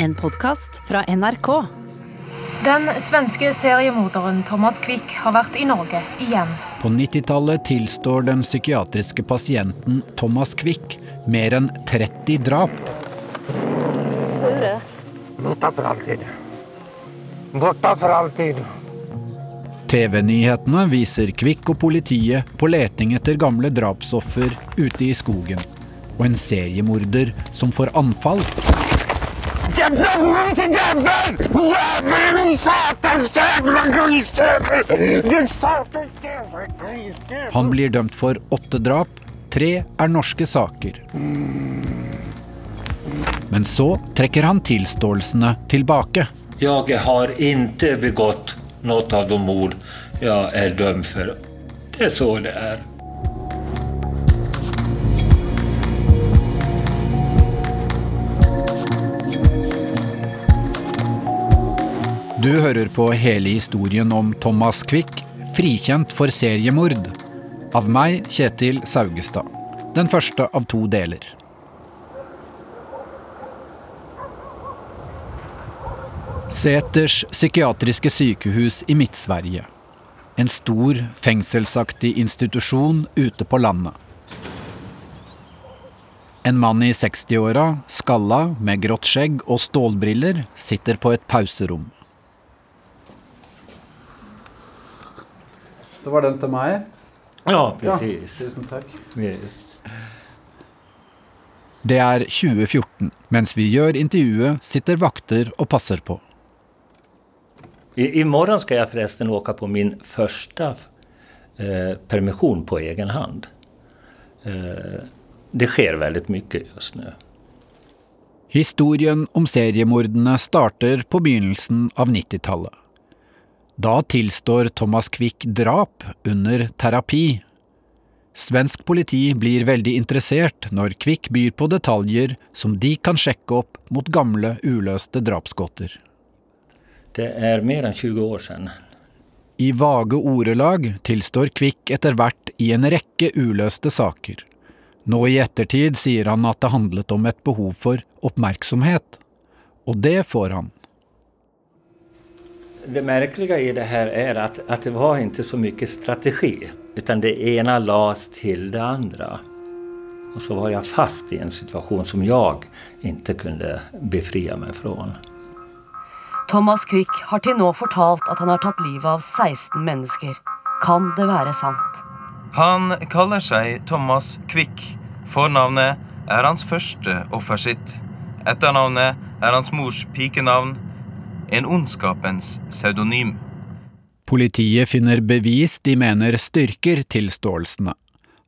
En podkast fra NRK. Den svenske seriemorderen Thomas Quick har vært i Norge igjen. På 90-tallet tilstår den psykiatriske pasienten Thomas Quick mer enn 30 drap. Borta for alltid. Borta for alltid. TV-nyhetene viser Kvikk og politiet på leting etter gamle drapsoffer ute i skogen. Og en seriemorder som får anfall. Han blir dømt for åtte drap. Tre er norske saker. Men så trekker han tilståelsene tilbake. Jeg har ikke begått noe av de mord jeg er dømt for. Det er så det är. Du hører på hele historien om Thomas Quick, frikjent for seriemord. Av meg, Kjetil Saugestad. Den første av to deler. Seters psykiatriske sykehus i Midt-Sverige. En stor, fengselsaktig institusjon ute på landet. En mann i 60-åra, skalla, med grått skjegg og stålbriller, sitter på et pauserom. Det var den til meg. Ja, precis. tusen takk. Yes. Det er 2014. Mens vi gjør intervjuet, sitter vakter og passer på. I, morgen skal jeg forresten åke på min første eh, permisjon på egen hand. Eh, det skjer veldig mye just nå. Historien om seriemordene starter på begynnelsen av 90-tallet. Da tilstår Thomas Quick drap under terapi. Svensk politi blir veldig interessert når Quick byr på detaljer som de kan sjekke opp mot gamle, uløste drapsgodter. Det er mer enn 20 år siden. I vage ordelag tilstår Quick etter hvert i en rekke uløste saker. Nå i ettertid sier han at det handlet om et behov for oppmerksomhet. Og det får han. Det märkliga i det här är att, att det var inte så mycket strategi. Utan det ena lades till det andra. Och så var jag fast i en situation som jag ikke kunne befria meg fra. Thomas Quick har til nå fortalt at han har tatt livet av 16 mennesker. Kan det være sant? Han kaller seg Thomas Quick. Fornavnet er hans første offer sitt. Etternavnet er hans mors pikenavn. En ondskapens pseudonym. Politiet finner bevis de mener styrker tilståelsene.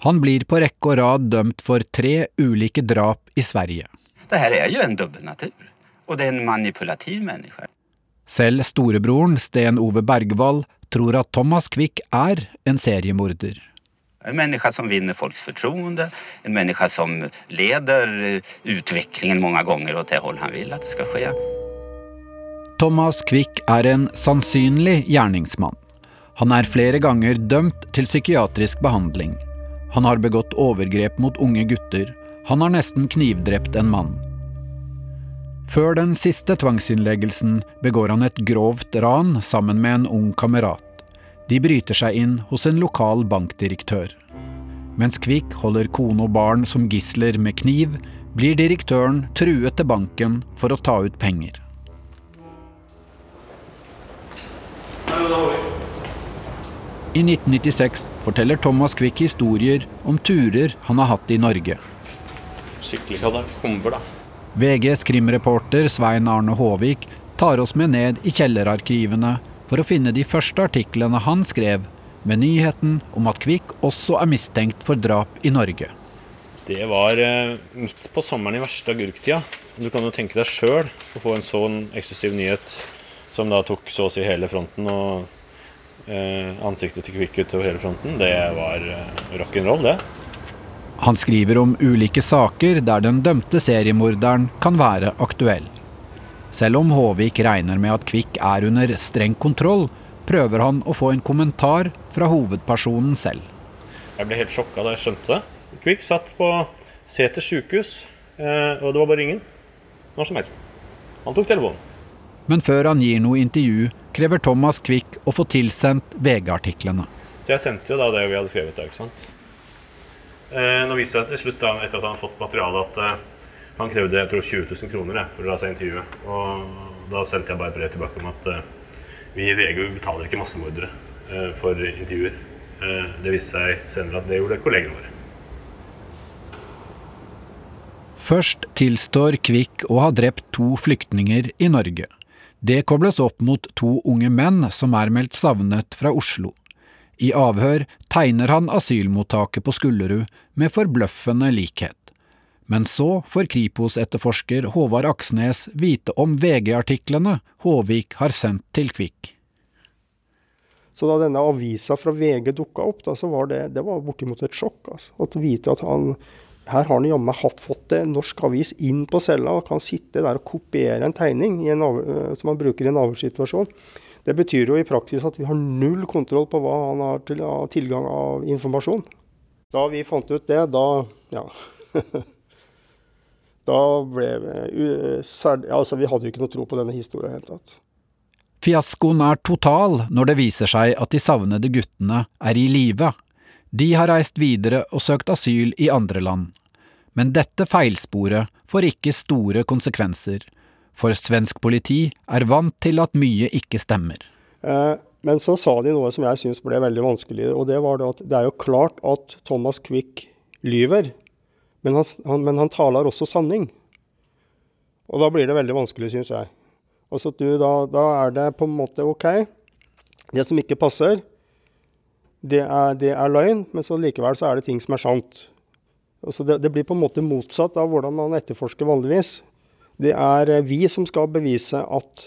Han blir på rekke og rad dømt for tre ulike drap i Sverige. Det er jo en en dubbelnatur. og det er en manipulativ menneske. Selv storebroren Sten Ove Bergvall, tror at Thomas Quick er en seriemorder. En menneske som vinner folks fortroende, En menneske som leder utviklingen mange ganger og åt det håll han vil at det skal ske. Thomas Quick er en sannsynlig gjerningsmann. Han er flere ganger dømt til psykiatrisk behandling. Han har begått overgrep mot unge gutter. Han har nesten knivdrept en mann. Før den siste tvangsinnleggelsen begår han et grovt ran sammen med en ung kamerat. De bryter seg inn hos en lokal bankdirektør. Mens Kvikk holder kone og barn som gisler med kniv, blir direktøren truet til banken for å ta ut penger. I 1996 forteller Thomas Quick historier om turer han har hatt i Norge. Skikkelig katakomber, da. VGs krimreporter Svein Arne Håvik tar oss med ned i kjellerarkivene for å finne de første artiklene han skrev med nyheten om at Kvikk også er mistenkt for drap i Norge. Det var eh, midt på sommeren i verste agurktida. Du kan jo tenke deg sjøl å få en sånn eksklusiv nyhet som da tok så å si hele fronten og eh, ansiktet til Kvikk utover hele fronten. Det var eh, rock'n'roll, det. Han skriver om ulike saker der den dømte seriemorderen kan være aktuell. Selv om Håvik regner med at Kvikk er under streng kontroll, prøver han å få en kommentar fra hovedpersonen selv. Jeg ble helt sjokka da jeg skjønte det. Kvikk satt på Seter sjukehus, eh, og det var bare ingen. Når som helst. Han tok telefonen. Men før han gir noe intervju, krever Thomas Quick å få tilsendt VG-artiklene. Så jeg sendte jo da det vi hadde skrevet da, ikke sant. Eh, nå viste det seg til slutt, da, etter at han hadde fått materialet, at eh, han krevde jeg tror 20 000 kroner jeg, for å la seg intervjue. Og da sendte jeg bare brev tilbake om at eh, vi i VG betaler ikke massemordere eh, for intervjuer. Eh, det viste seg senere at det gjorde kollegene våre. Først tilstår Kvikk å ha drept to flyktninger i Norge. Det kobles opp mot to unge menn som er meldt savnet fra Oslo. I avhør tegner han asylmottaket på Skullerud med forbløffende likhet. Men så får Kripos-etterforsker Håvard Aksnes vite om VG-artiklene Håvik har sendt til Kvikk. Så da denne avisa fra VG dukka opp, da, så var det, det var bortimot et sjokk. Altså. At vite at han her har han jammen fått en norsk avis inn på cella og kan sitte der og kopiere en tegning en av, som han bruker i en avhørssituasjon. Det betyr jo i praksis at vi har null kontroll på hva han har til ja, tilgang av informasjon. Da vi fant ut det, da ja. da ble vi Altså, vi hadde jo ikke noe tro på denne historien i det hele tatt. Fiaskoen er total når det viser seg at de savnede guttene er i live. De har reist videre og søkt asyl i andre land. Men dette feilsporet får ikke store konsekvenser, for svensk politi er vant til at mye ikke stemmer. Eh, men så sa de noe som jeg syns ble veldig vanskelig, og det var at det er jo klart at Thomas Quick lyver, men han, men han taler også sanning. Og da blir det veldig vanskelig, syns jeg. Altså du, da, da, er det på en måte OK. Det som ikke passer, det er, det er løgn, men så likevel så er det ting som er sant. Altså det, det, blir på en måte motsatt av hvordan man etterforsker vanligvis. Det er eh, vi som skal bevise at,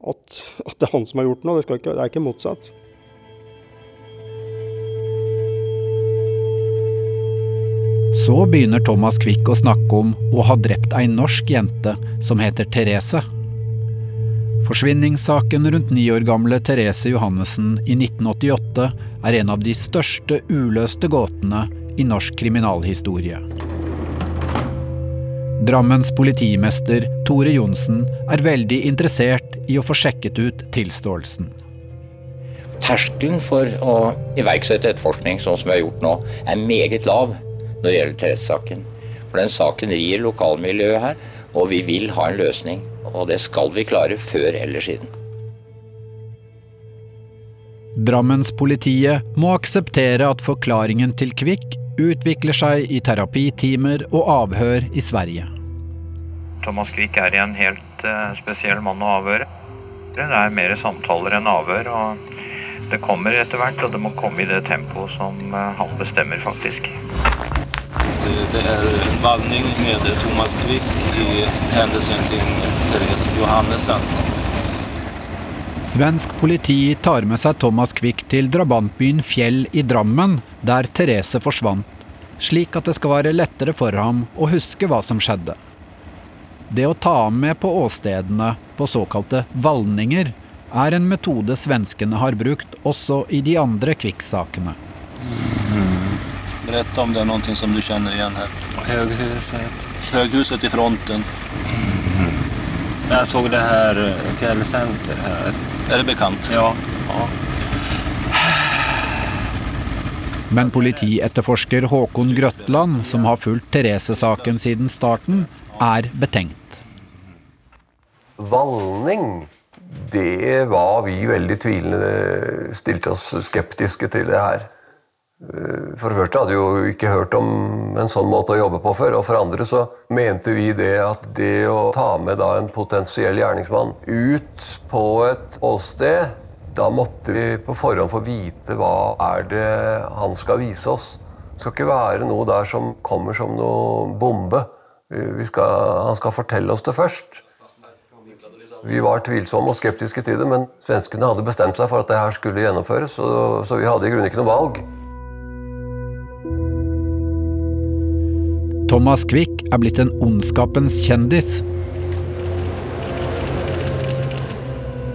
at, at det er han som har gjort noe, det, ikke, det er ikke motsatt. Så begynner Thomas Quick å snakke om å ha drept ei norsk jente som heter Therese. Forsvinningssaken rundt ni år gamle Therese Johannessen i 1988 er en av de største uløste gåtene i norsk kriminalhistorie. Drammens politimester Tore Johnsen er veldig interessert i å få sjekket ut tilståelsen. Terskelen for å iverksette etterforskning sånn som vi har gjort nå, er meget lav når det gjelder Therese-saken. For den saken rir lokalmiljøet her, og vi vil ha en løsning. Og det skal vi klare før eller siden. Drammenspolitiet må akseptere at forklaringen til Kvikk utvikler seg i terapitimer og avhør i Sverige. Thomas Quick er i en helt uh, spesiell mann å avhøre. Det er mer samtaler enn avhør. og Det kommer etter hvert, og det må komme i det tempoet som uh, han bestemmer, faktisk. Det er valgning med Thomas Quick i hendelsen kring Therese Johannessen. Svensk politi tar med seg Thomas Quick til drabantbyen Fjell i Drammen, der Therese forsvant, slik at det skal være lettere for ham å huske hva som skjedde. Det å ta ham med på åstedene på såkalte valninger er en metode svenskene har brukt også i de andre Quick-sakene. Berätta om det er noe som du kjenner igjen her. Høghuset. Høghuset i fronten. Jeg så det her fjellsenter her. Er det bekant? Ja. ja. Men politietterforsker Håkon Grøtland, som har fulgt Therese-saken siden starten, er betenkt. Valning, det var vi veldig tvilende Stilte oss skeptiske til det her. For det første hadde vi jo ikke hørt om en sånn måte å jobbe på før. Og for andre så mente vi det at det å ta med da en potensiell gjerningsmann ut på et åsted da måtte vi på forhånd få vite hva er det han skal vise oss. Det skal ikke være noe der som kommer som noe bombe. Skal, han skal fortelle oss det først. Vi var tvilsomme og skeptiske til det, men svenskene hadde bestemt seg for at det her skulle gjennomføres, så, så vi hadde i grunnen ikke noe valg. Thomas Quick er blitt en ondskapens kjendis.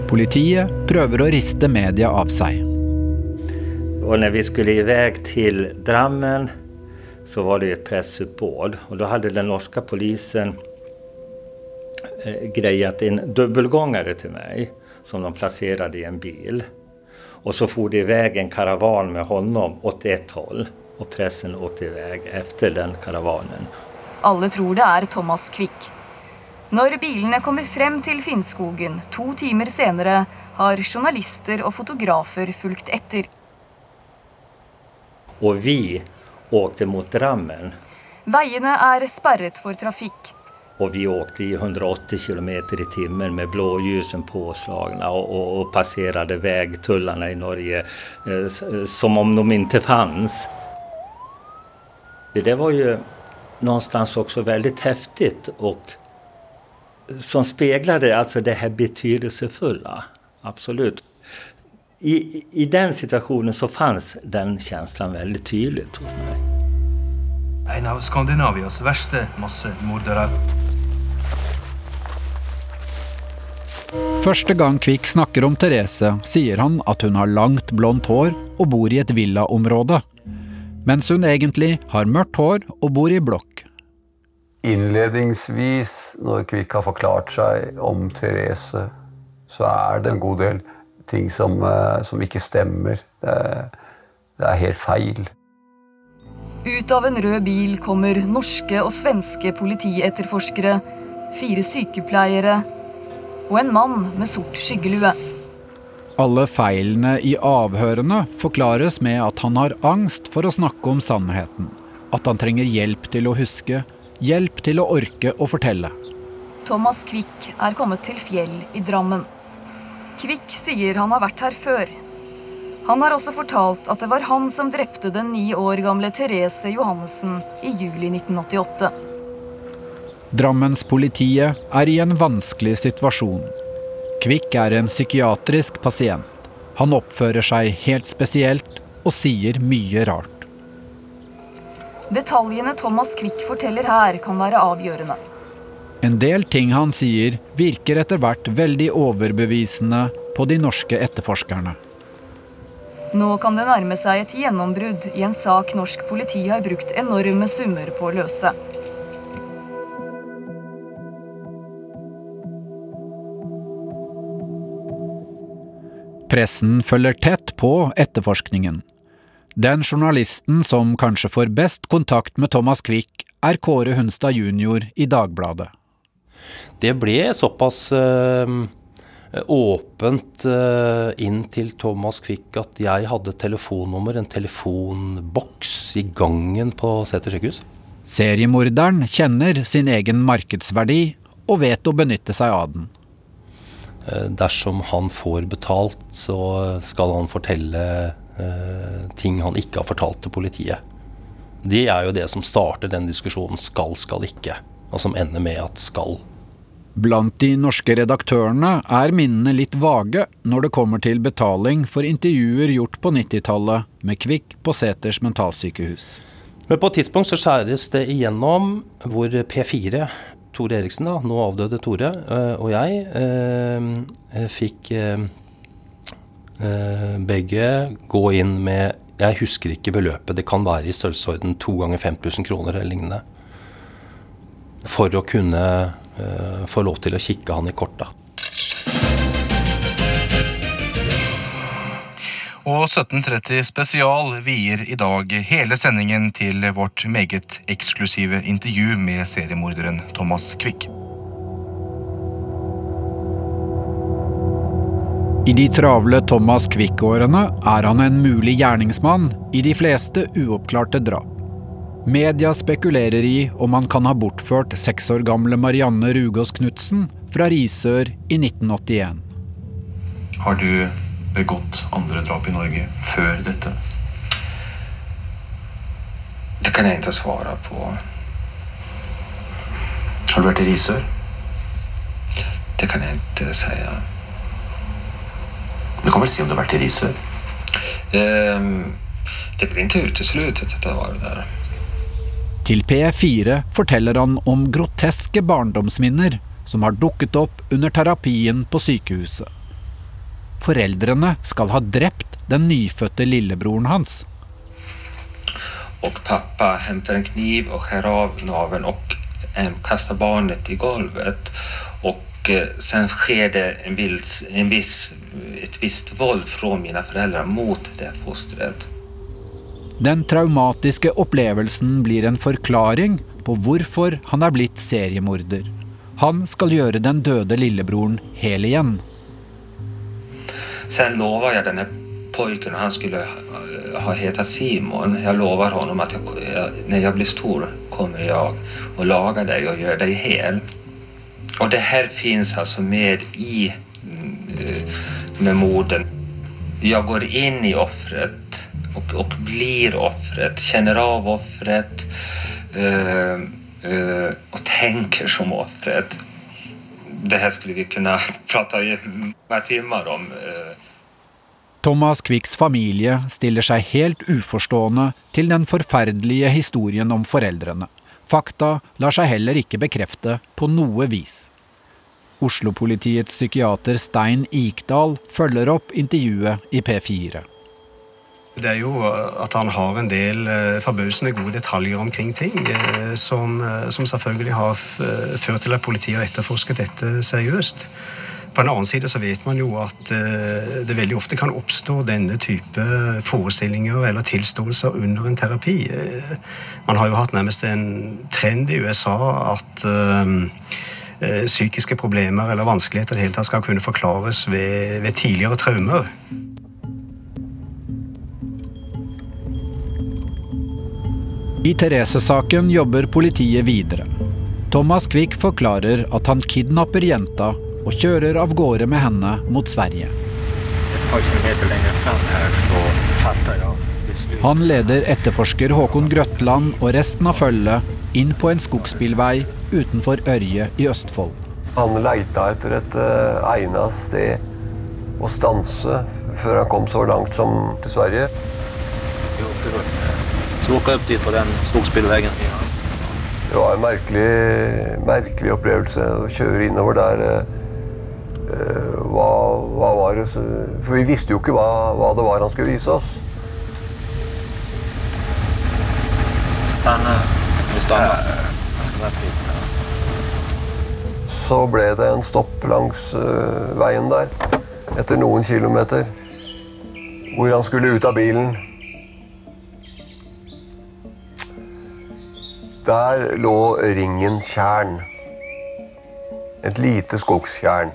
Politiet prøver å riste media av seg. Og når vi skulle i vei til Drammen, så var det et pressuppbåd. Og da hadde den norske polisen greiet grejat in dubbelgångare til meg, som de plasserte i en bil. Og så for det iväg en karavan med honom åt ett håll och pressen åkte iväg efter den karavanen. Alle tror det er Thomas Quick. Når bilene kommer frem til Finnskogen to timer senere, har journalister og fotografer fulgt etter. Og vi åkte mot Drammen Veiene er sperret for trafikk. Og vi åkte i 180 kilometer i timen med blålysene påslagne og, og, og passerte veitullene i Norge eh, som om de ikke fanns. Det var ju någonstans också väldigt häftigt och som speglade alltså det här betydelsefulla. Absolut. I, I den situationen så fanns den känslan väldigt tydligt hos mig. En av Skandinavias verste massemordere. Første gang Kvikk snakker om Therese, sier han at hun har langt, blondt hår og bor i et villaområde. Mens hun egentlig har mørkt hår og bor i blokk. Innledningsvis, når Kvikk har forklart seg om Therese, så er det en god del ting som, eh, som ikke stemmer. Det, det er helt feil. Ut av en rød bil kommer norske og svenske politietterforskere, fire sykepleiere og en mann med sort skyggelue. Alle feilene i avhørene forklares med at han har angst for å snakke om sannheten. At han trenger hjelp til å huske, hjelp til å orke å fortelle. Thomas Quick er kommet til Fjell i Drammen. Quick sier han har vært her før. Han har også fortalt at det var han som drepte den ni år gamle Therese Johannessen i juli 1988. Drammenspolitiet er i en vanskelig situasjon. Kvikk er en psykiatrisk pasient. Han oppfører seg helt spesielt og sier mye rart. Detaljene Thomas Quick forteller her, kan være avgjørende. En del ting han sier virker etter hvert veldig overbevisende på de norske etterforskerne. Nå kan det nærme seg et gjennombrudd i en sak norsk politi har brukt enorme summer på å løse. Pressen følger tett på etterforskningen. Den journalisten som kanskje får best kontakt med Thomas Quick, er Kåre Hunstad jr. i Dagbladet. Det ble såpass øh, åpent øh, inn til Thomas Quick at jeg hadde telefonnummer, en telefonboks, i gangen på Sæter sykehus. Seriemorderen kjenner sin egen markedsverdi og vet å benytte seg av den. Eh, dersom han får betalt, så skal han fortelle eh, ting han ikke har fortalt til politiet. Det er jo det som starter den diskusjonen skal, skal ikke, og som ender med at skal. Blant de norske redaktørene er minnene litt vage når det kommer til betaling for intervjuer gjort på 90-tallet med Kvikk på Seters mentalsykehus. Men på et tidspunkt så skjæres det igjennom hvor P4, Tore Eriksen, da, nå avdøde Tore, eh, og jeg eh, fikk eh, eh, begge gå inn med Jeg husker ikke beløpet, det kan være i størrelsesorden to ganger 5000 kroner eller lignende. For å kunne få lov til å kikke han i korta. Og 1730 Spesial vier i dag hele sendingen til vårt meget eksklusive intervju med seriemorderen Thomas Quick. I de travle Thomas Quick-årene er han en mulig gjerningsmann i de fleste uoppklarte drap. Media spekulerer i om han kan ha bortført seks år gamle Marianne Rugås Knutsen fra Risør i 1981. Har du begått andre drap i Norge før dette? Det kan jeg ikke svare på. Har du vært i Risør? Det kan jeg ikke si. Du kan vel si om du har vært i Risør? Um, det blir ikke utesluttet at jeg var der. Til P4 forteller han om groteske barndomsminner som har dukket opp under terapien på sykehuset. Foreldrene skal ha drept den nyfødte lillebroren hans. Og pappa henter en kniv og skjærer av naven og eh, kaster barnet i gulvet. Og Och eh, sen skjer det en viss, en viss, et visst vold fra mine foreldre mot det fosteret. Den traumatiske opplevelsen blir en forklaring på hvorfor han er blitt seriemorder. Han skal gjøre den døde lillebroren hel igjen. Sen lovar jag den här pojken, han skulle ha hetat Simon, jag lovar honom att jag, när jag blir stor kommer jag och lagar dig och gjør dig hel. Och det här finns alltså med i mm, med morden. Jag går in i offret och, och blir offret, känner av offret eh, eh, och tänker som offret. Det här skulle vi kunna prata i många timmar om. Eh. Thomas Quicks familie stiller seg helt uforstående til den forferdelige historien om foreldrene. Fakta lar seg heller ikke bekrefte på noe vis. Oslo-politiets psykiater Stein Ikdal følger opp intervjuet i P4. Det er jo at han har en del eh, forbausende gode detaljer omkring ting, eh, som, eh, som selvfølgelig har ført til at politiet har etterforsket dette seriøst. På en annen side så vet man jo at eh, det veldig ofte kan oppstå denne type forestillinger eller tilståelser under en terapi. Eh, Man har jo hatt nærmest en trend i USA at eh, eh, psykiske problemer eller vanskeligheter i det hele tatt skal kunne forklares ved, ved tidligere traumer. I Therese-saken jobber politiet videre. Thomas Quick forklarer at han kidnapper jenta og kjører av gårde med henne mot Sverige. Par kilometer fram så. Han leder etterforsker Håkon Grøtland og resten av følget inn på en skogsbilvei utenfor Ørje i Østfold. Han leita etter et uh, egnet sted å stanse før han kom så langt som til Sverige. Vi åker jeg opp dit på den skogsbilvägen. Det var en merkelig, merkelig opplevelse å kjøre innover der. eh, eh, hva, hva var det For vi visste jo ikke hva, hva det var han skulle vise oss. Stannar. Så ble det en stopp langs uh, veien der, etter noen kilometer, hvor han skulle ut av bilen. Der lå ringen tjern. Et lite skogstjern.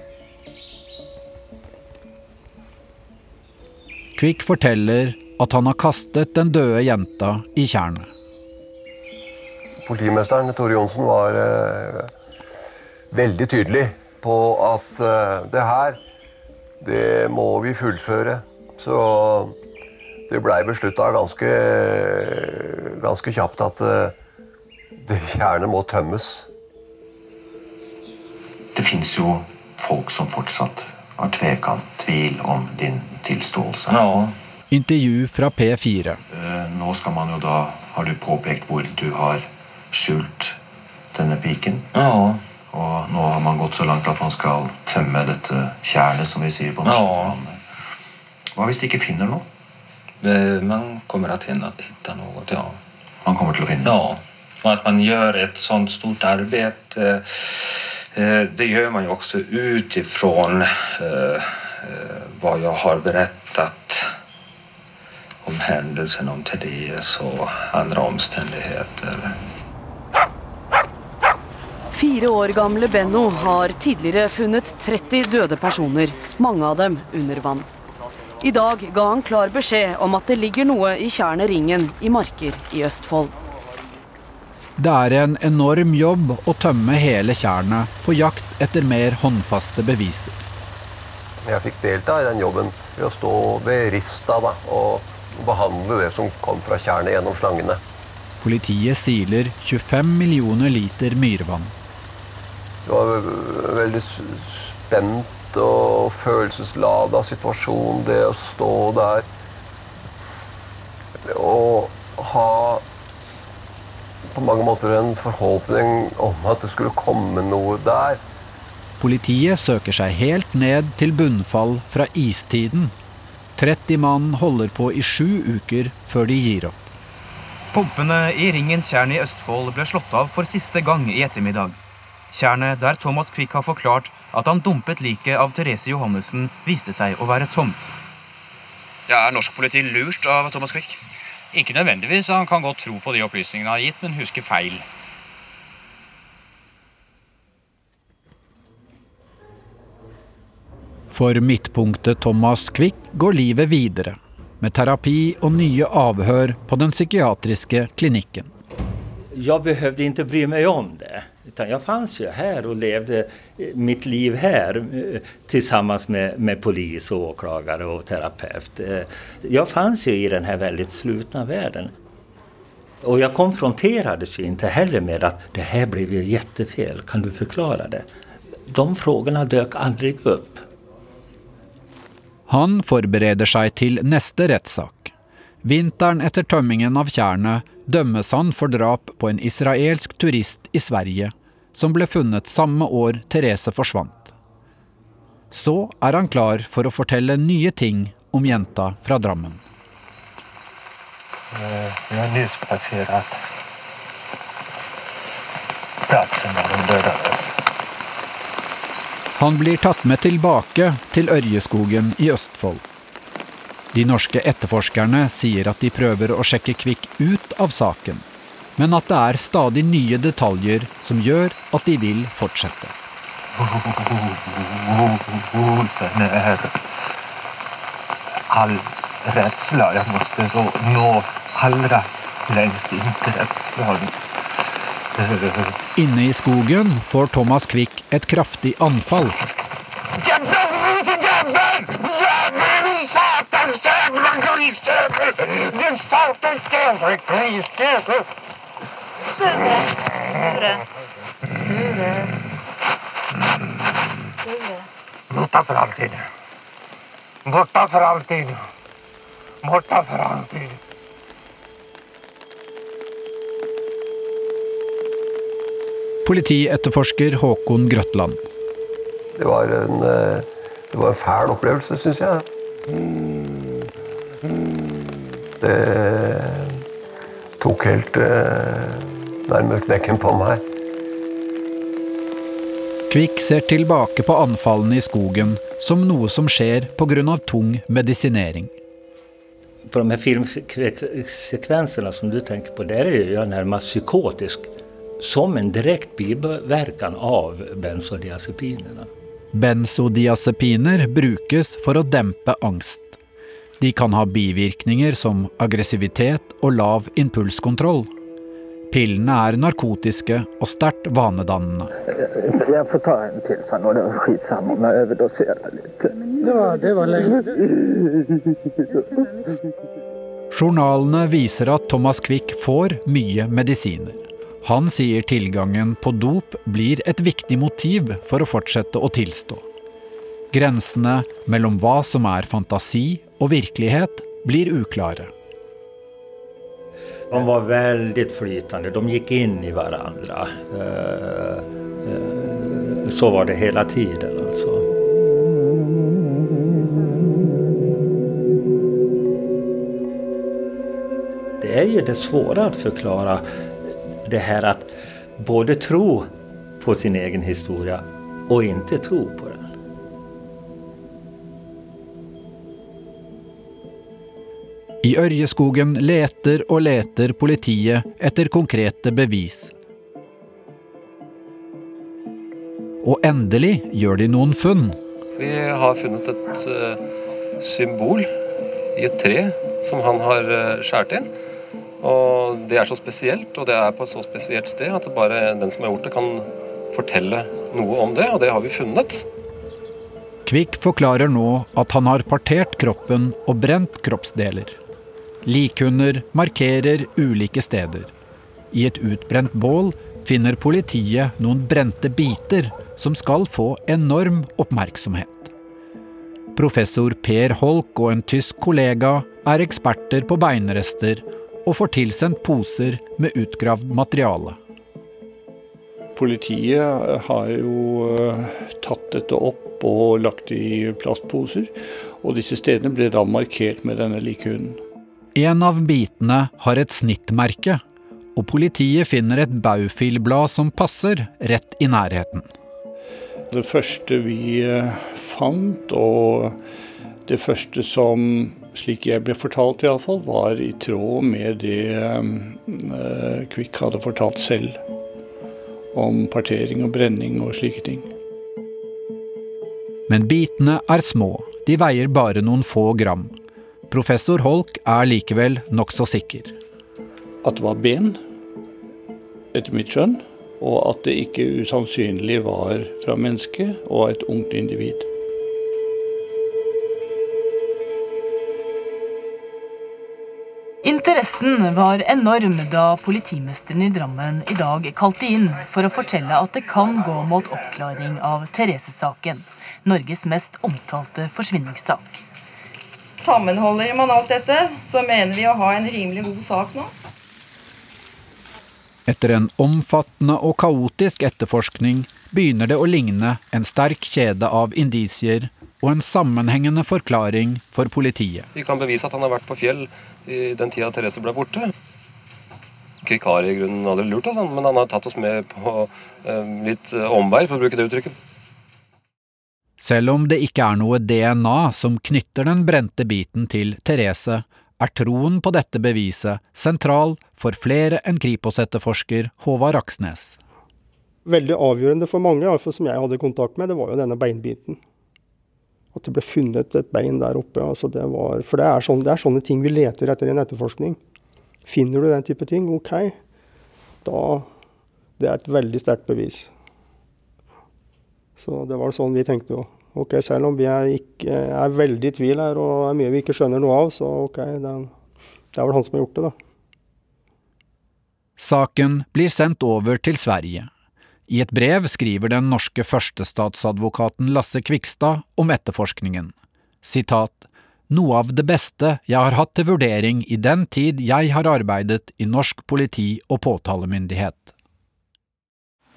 Kvikk forteller at han har kastet den døde jenta i tjernet. Politimesteren Tore Johnsen var eh, veldig tydelig på at eh, det her, det må vi fullføre. Så det blei beslutta ganske, ganske kjapt at eh, tjernet må tømmes. Det fins jo folk som fortsatt har tvekant tvil om din tilståelse. Intervju fra P4. Eh, Nå skal man jo da, har du påpekt hvor du har skjult denne piken. Ja. Og nå har man gått så langt at man skal tømme dette tjernet, som vi sier på norsk. Ja. Hva hvis de ikke finner noe? Eh, Man kommer til å finne noe, ja. Man kommer til å finne? Ja. Och at man gjør et sånt stort arbete, eh, det gjør man jo også utifrån ifra hva jeg har berettet om hendelsen, om Therese og andre omstendigheter. Fire år gamle Benno har tidligere funnet 30 døde personer, mange av dem under vann. I dag ga han klar beskjed om at det ligger noe i tjernet Ringen i Marker i Østfold. Det er en enorm jobb å tømme hele tjernet på jakt etter mer håndfaste beviser. Jeg fikk delta i den jobben ved å stå ved rista da, og behandle det som kom fra tjernet gjennom slangene. Politiet siler 25 millioner liter myrvann. Det var veldig spent og følelseslada situasjon, det å stå der. Og ha på mange måter en forhåpning om at det skulle komme noe der. Politiet søker seg helt ned til bunnfall fra istiden. 30 mann holder på i sju uker før de gir opp. Pumpene i Ringen tjern i Østfold ble slått av for siste gang i ettermiddag. Tjernet der Thomas Quick har forklart At han dumpet liket av Therese Johannessen, viste seg å være tomt. Ja, Er norsk politi lurt av Thomas Quick? Ikke nødvendigvis. Han kan godt tro på de opplysningene han har gitt, men huske feil. For midtpunktet Thomas Quick går livet videre, med terapi og nye avhør på den psykiatriske klinikken. Jeg behøvde ikke bry meg om det. Utan jag fanns ju här och levde mitt liv här eh, tillsammans med, med polis, och åklagare och terapeut. Eh, jag fanns ju i den här väldigt slutna världen. Och jag konfronterades ju inte heller med att det här blev ju jättefel, kan du förklara det? De frågorna dök aldrig upp. Han forbereder seg til neste rettssak. Vinteren etter tømmingen av tjernet dømmes han for drap på en israelsk turist i Sverige, som ble funnet samme år Therese forsvant. Så er han klar for å fortelle nye ting om jenta fra Drammen. Eh, vi har nyss passert plassen der hun dødes. Han blir tatt med tilbake til Ørjeskogen i Østfold. De norske etterforskerne sier at de prøver å sjekke Kvikk ut av saken, men at det er stadig nye detaljer som gjør at de vil fortsette. All redsla jeg måtte nå allra lengst inn til redselen. Inne i skogen får Thomas Quick et kraftig anfall. Borta for alltid. Borta for alltid. Borta for alltid. Politietterforsker Håkon Grøtland. Det var en, eh, det var en fæl opplevelse, syns jeg. Det tok helt nærmest nærmere knekken på meg. Kvikk ser tilbake på anfallene i skogen som noe som skjer pga. tung medisinering. På de her filmsekvensene som du tenker på, der er jeg nærmest psykotisk som en direkte bivirkning av benzodiazepinene. Benzodiazepiner brukes for å dempe angst. De kan ha bivirkninger som aggressivitet og lav impulskontroll. Pillene er narkotiske og sterkt vanedannende. Jeg får ta en til, sa nå. Det var skitsamme om jeg overdoserer litt. Det var, det var lenge. Journalene viser at Thomas Quick får mye medisiner. Han sier tilgangen på dop blir et viktig motiv for å fortsette å tilstå. Grensene mellom hva som er fantasi og virkelighet, blir uklare. De var veldig flytende. De gikk inn i hverandre. Eh, eh, så var det hele tiden, altså. Det er jo det svåre å forklare det her at både tro på sin egen historie og ikke tro på I Ørjeskogen leter og leter politiet etter konkrete bevis. Og endelig gjør de noen funn. Vi har funnet et uh, symbol i et tre som han har uh, skåret inn. Og det er så spesielt, og det er på et så spesielt sted at bare den som har gjort det, kan fortelle noe om det, og det har vi funnet. Kvikk forklarer nå at han har partert kroppen og brent kroppsdeler. Likhunder markerer ulike steder. I et utbrent bål finner politiet noen brente biter som skal få enorm oppmerksomhet. Professor Per Holk og en tysk kollega er eksperter på beinrester og får tilsendt poser med utgravd materiale. Politiet har jo eh, tatt dette opp og lagt det i plastposer. Og disse stedene ble da markert med denne likhunden. En av bitene har et snittmerke, og politiet finner et baufilblad som passer, rett i nærheten. Det første vi eh, fant, og det første som, slik jeg ble fortalt iallfall, var i tråd med det uh, Kvikk hadde fortalt selv. Om partering og brenning og slike ting. Men bitene er små, de veier bare noen få gram. Professor Holk er likevel nokså sikker. At det var ben, etter mitt skjønn, og at det ikke usannsynlig var fra menneske og et ungt individ. Interessen var enorm da politimesteren i Drammen i dag kalte inn for å fortelle at det kan gå mot oppklaring av Therese-saken, Norges mest omtalte forsvinningssak. Sammenholder man alt dette, så mener vi å ha en rimelig god sak nå. Etter en omfattende og kaotisk etterforskning begynner det å ligne en sterk kjede av indisier og en sammenhengende forklaring for politiet. Vi kan bevise at han har vært på Fjell i den tida Therese ble borte. Kvikk i grunnen aldri lurt men han har tatt oss med på eh, litt omvei, for å bruke det uttrykket. Selv om det ikke er noe DNA som knytter den brente biten til Therese, er troen på dette beviset sentral for flere enn Kripos-etterforsker Håvard Aksnes. Veldig avgjørende for mange, iallfall som jeg hadde kontakt med, det var jo denne beinbiten. At det ble funnet et bein der oppe. Altså det var, for det er, sånne, det er, sånne ting vi leter etter i en etterforskning. Finner du den type ting, OK. Da Det er et veldig sterkt bevis. Så det var sånn vi tenkte òg. Ok, selv om vi er, ikke, er veldig i tvil her og er mye vi ikke skjønner noe av, så ok, det, det er vel han som har gjort det, da. Saken blir sendt over til Sverige. I et brev skriver den norske førstestatsadvokaten Lasse Kvikstad om etterforskningen. Sitat noe av det beste jeg har hatt til vurdering i den tid jeg har arbeidet i norsk politi og påtalemyndighet.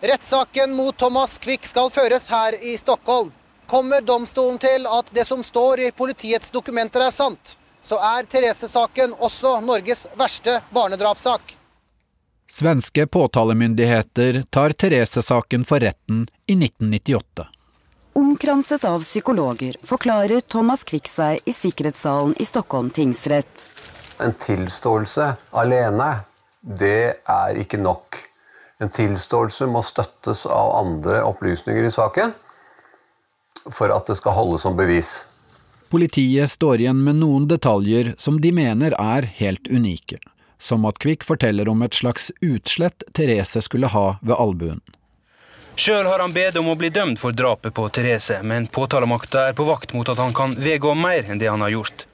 Rettssaken mot Thomas Quick skal føres her i Stockholm. Kommer domstolen til at det som står i politiets dokumenter er sant, så er Therese-saken også Norges verste barnedrapssak. Svenske påtalemyndigheter tar Therese-saken for retten i 1998. Omkranset av psykologer forklarer Thomas Quick seg i sikkerhetssalen i Stockholm tingsrett. En tilståelse alene, det er ikke nok. En tilståelse må støttes av andre opplysninger i saken for at det skal holde som bevis. Politiet står igjen med noen detaljer som de mener er helt unike, som at Kvikk forteller om et slags utslett Therese skulle ha ved albuen. Sjøl har han bedt om å bli dømt for drapet på Therese, men påtalemakta er på vakt mot at han kan vedgå mer enn det han har gjort.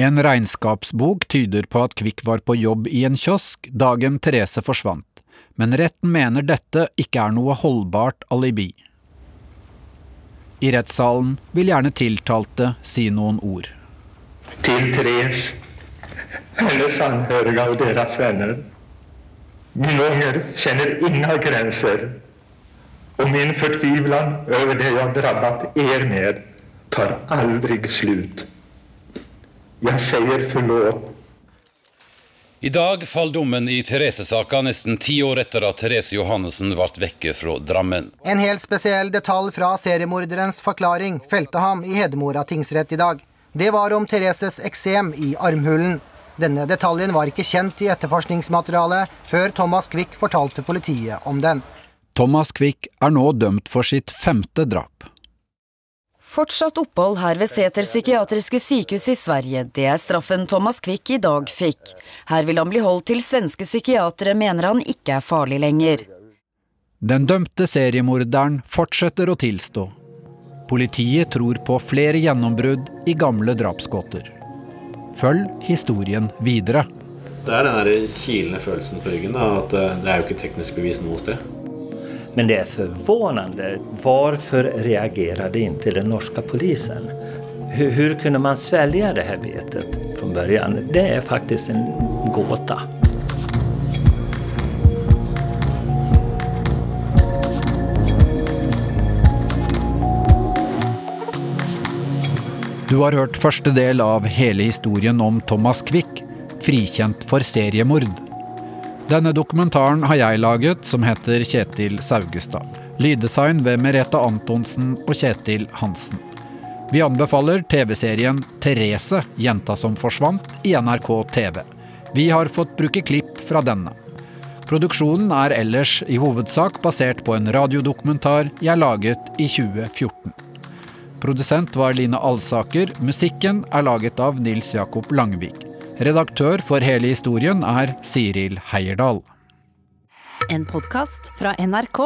En regnskapsbok tyder på at Kvikk var på jobb i en kiosk dagen Therese forsvant, men retten mener dette ikke er noe holdbart alibi. I rettssalen vil gjerne tiltalte si noen ord. Til Therese, hennes anhøriga og deres venner. Min ånger kjenner ingen grenser. Og min fortvilan over det jeg har drabbet er med, tar aldri slutt. Jeg sier forlåt i dag faller dommen i Therese-saka nesten ti år etter at Therese Johannessen ble vekke fra Drammen. En helt spesiell detalj fra seriemorderens forklaring felte ham i Hedemora tingsrett i dag. Det var om Thereses eksem i armhulen. Denne detaljen var ikke kjent i etterforskningsmaterialet før Thomas Quick fortalte politiet om den. Thomas Quick er nå dømt for sitt femte drap. Fortsatt opphold her ved Sæter psykiatriske sykehus i Sverige, det er straffen Thomas Quick i dag fikk. Her vil han bli holdt til svenske psykiatere mener han ikke er farlig lenger. Den dømte seriemorderen fortsetter å tilstå. Politiet tror på flere gjennombrudd i gamle drapsgåter. Følg historien videre. Det er den kilende følelsen på ryggen, da, at det er jo ikke teknisk bevis noe sted. Men det är förvånande. Varför reagerade inte den norska polisen? Hur kunde man svälja det här betet från början? Det är faktiskt en gåta. Du har hørt første del av hele historien om Thomas Quick, frikjent for seriemord. Denne dokumentaren har jeg laget, som heter Kjetil Saugestad. Lyddesign ved Merete Antonsen og Kjetil Hansen. Vi anbefaler TV-serien 'Therese jenta som forsvant' i NRK TV. Vi har fått bruke klipp fra denne. Produksjonen er ellers i hovedsak basert på en radiodokumentar jeg laget i 2014. Produsent var Line Alsaker. Musikken er laget av Nils Jakob Langvik. Redaktør for hele historien er Siril Heierdal. En podkast fra NRK.